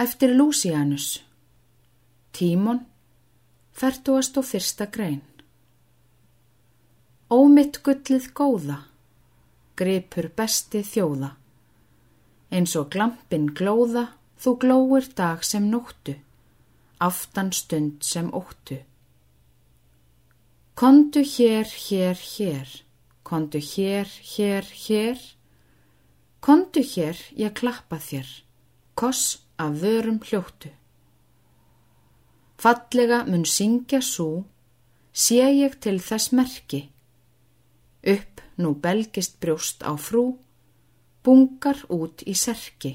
Eftir Lúsianus Tímon Fertugast og fyrsta grein? Ómitt gullið góða Gripur besti þjóða. Eins og glampin glóða Þú glóir dag sem nóttu Aftan stund sem óttu. Kondu hér, hér, hér Kondu hér, hér, hér. Kondu hér, ég klappa þér. Koss af vörum hljóttu. Fallega mun syngja svo, sé ég til þess merki. Upp nú belgist brjóst á frú, bungar út í serki.